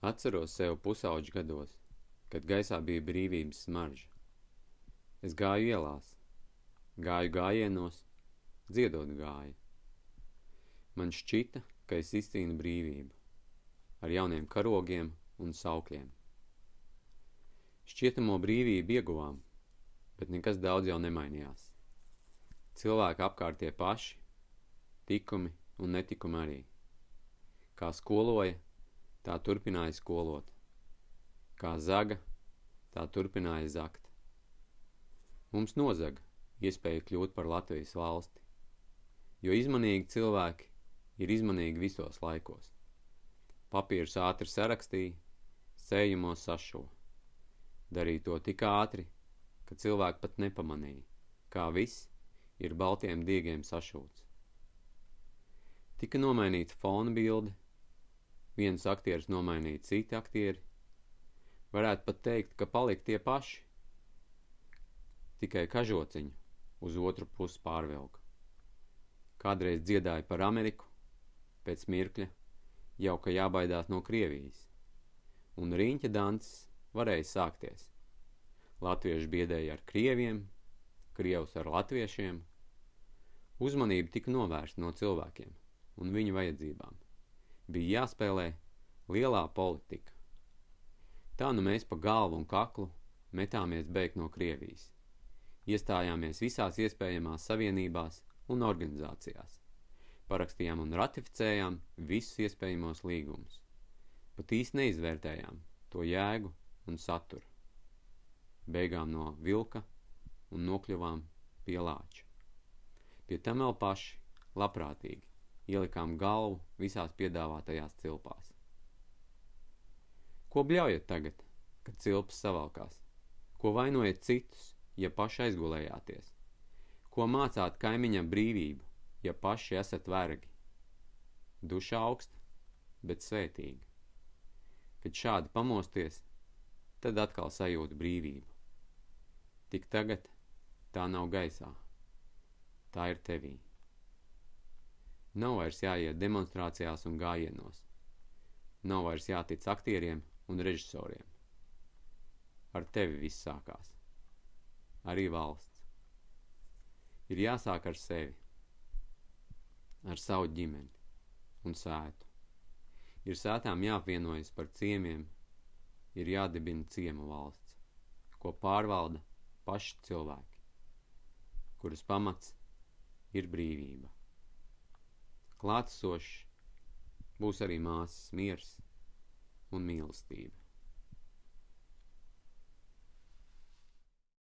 Atceros sev pusauģu gados, kad gaisā bija brīvības smarža. Es gāju ielās, gāju gājienos, dziedot gāju. Man šķita, ka es izcīnu brīvību, ar jauniem karogiem un saukļiem. Šķietamo brīvību ieguvām, bet nekas daudz jau nemainījās. Cilvēki apkārt tie paši, tikumi un netikumi arī. Kā skoloja, tā turpināja skolot. Kā zaga, tā turpināja zakt. Mums nozaga iespēja kļūt par Latvijas valsti, jo izmanīgi cilvēki ir izmanīgi visos laikos. Papīrs ātri sarakstīja, sējumos sašo. Darīja to tik ātri, ka cilvēki pat nepamanīja, kā viss ir baltiem diegiem sašūts. Tika nomainīta fona bilde, viens aktieris nomainīja citi aktieri. Varētu pat teikt, ka palika tie paši. Tikai kažociņu uz otru pusi pārvilka. Kādreiz dziedāja par Ameriku, pēc mirkļa jau ka jābaidās no Krievijas, un riņķa dances varēja sākties. Latvieši biedēja ar krieviem, krievus ar latviešiem. Uzmanība tika novērsta no cilvēkiem un viņu vajadzībām bija jāspēlē lielā politika. Tā nu mēs pa galvu un kaklu metāmies beigt no Krievijas. Iestājāmies visās iespējamās savienībās un organizācijās. Parakstījām un ratificējām visus iespējamos līgumus. Pat īsti neizvērtējām to jēgu un saturu. Beigām no vilka un nokļuvām pie lāča. Pie tam vēl paši, labprātīgi, ielikām galvu visās piedāvātajās cilpās. Ko bļaujat tagad, kad cilpas savalkās? Ko vainojat citus, ja paši aizgulējāties? Ko mācāt kaimiņam brīvību, ja paši esat vergi? Duša augsta, bet svētīga. Kad šādi pamosties, tad atkal sajūta brīvību. Tik tagad tā nav gaisā, tā ir tevī. Nav vairs jāiet demonstrācijās un gājienos. Nav vairs jātic aktieriem un režisoriem. Ar tevi viss sākās. Arī valsts. Ir jāsāk ar sevi, ar savu ģimeni un sētu. Ir sētām jāapvienojas par ciemiem, ir jādibina ciemu valsts, ko pārvalda paši cilvēki, kuras pamats ir brīvība klātsošs būs arī māsas miers un mīlestība.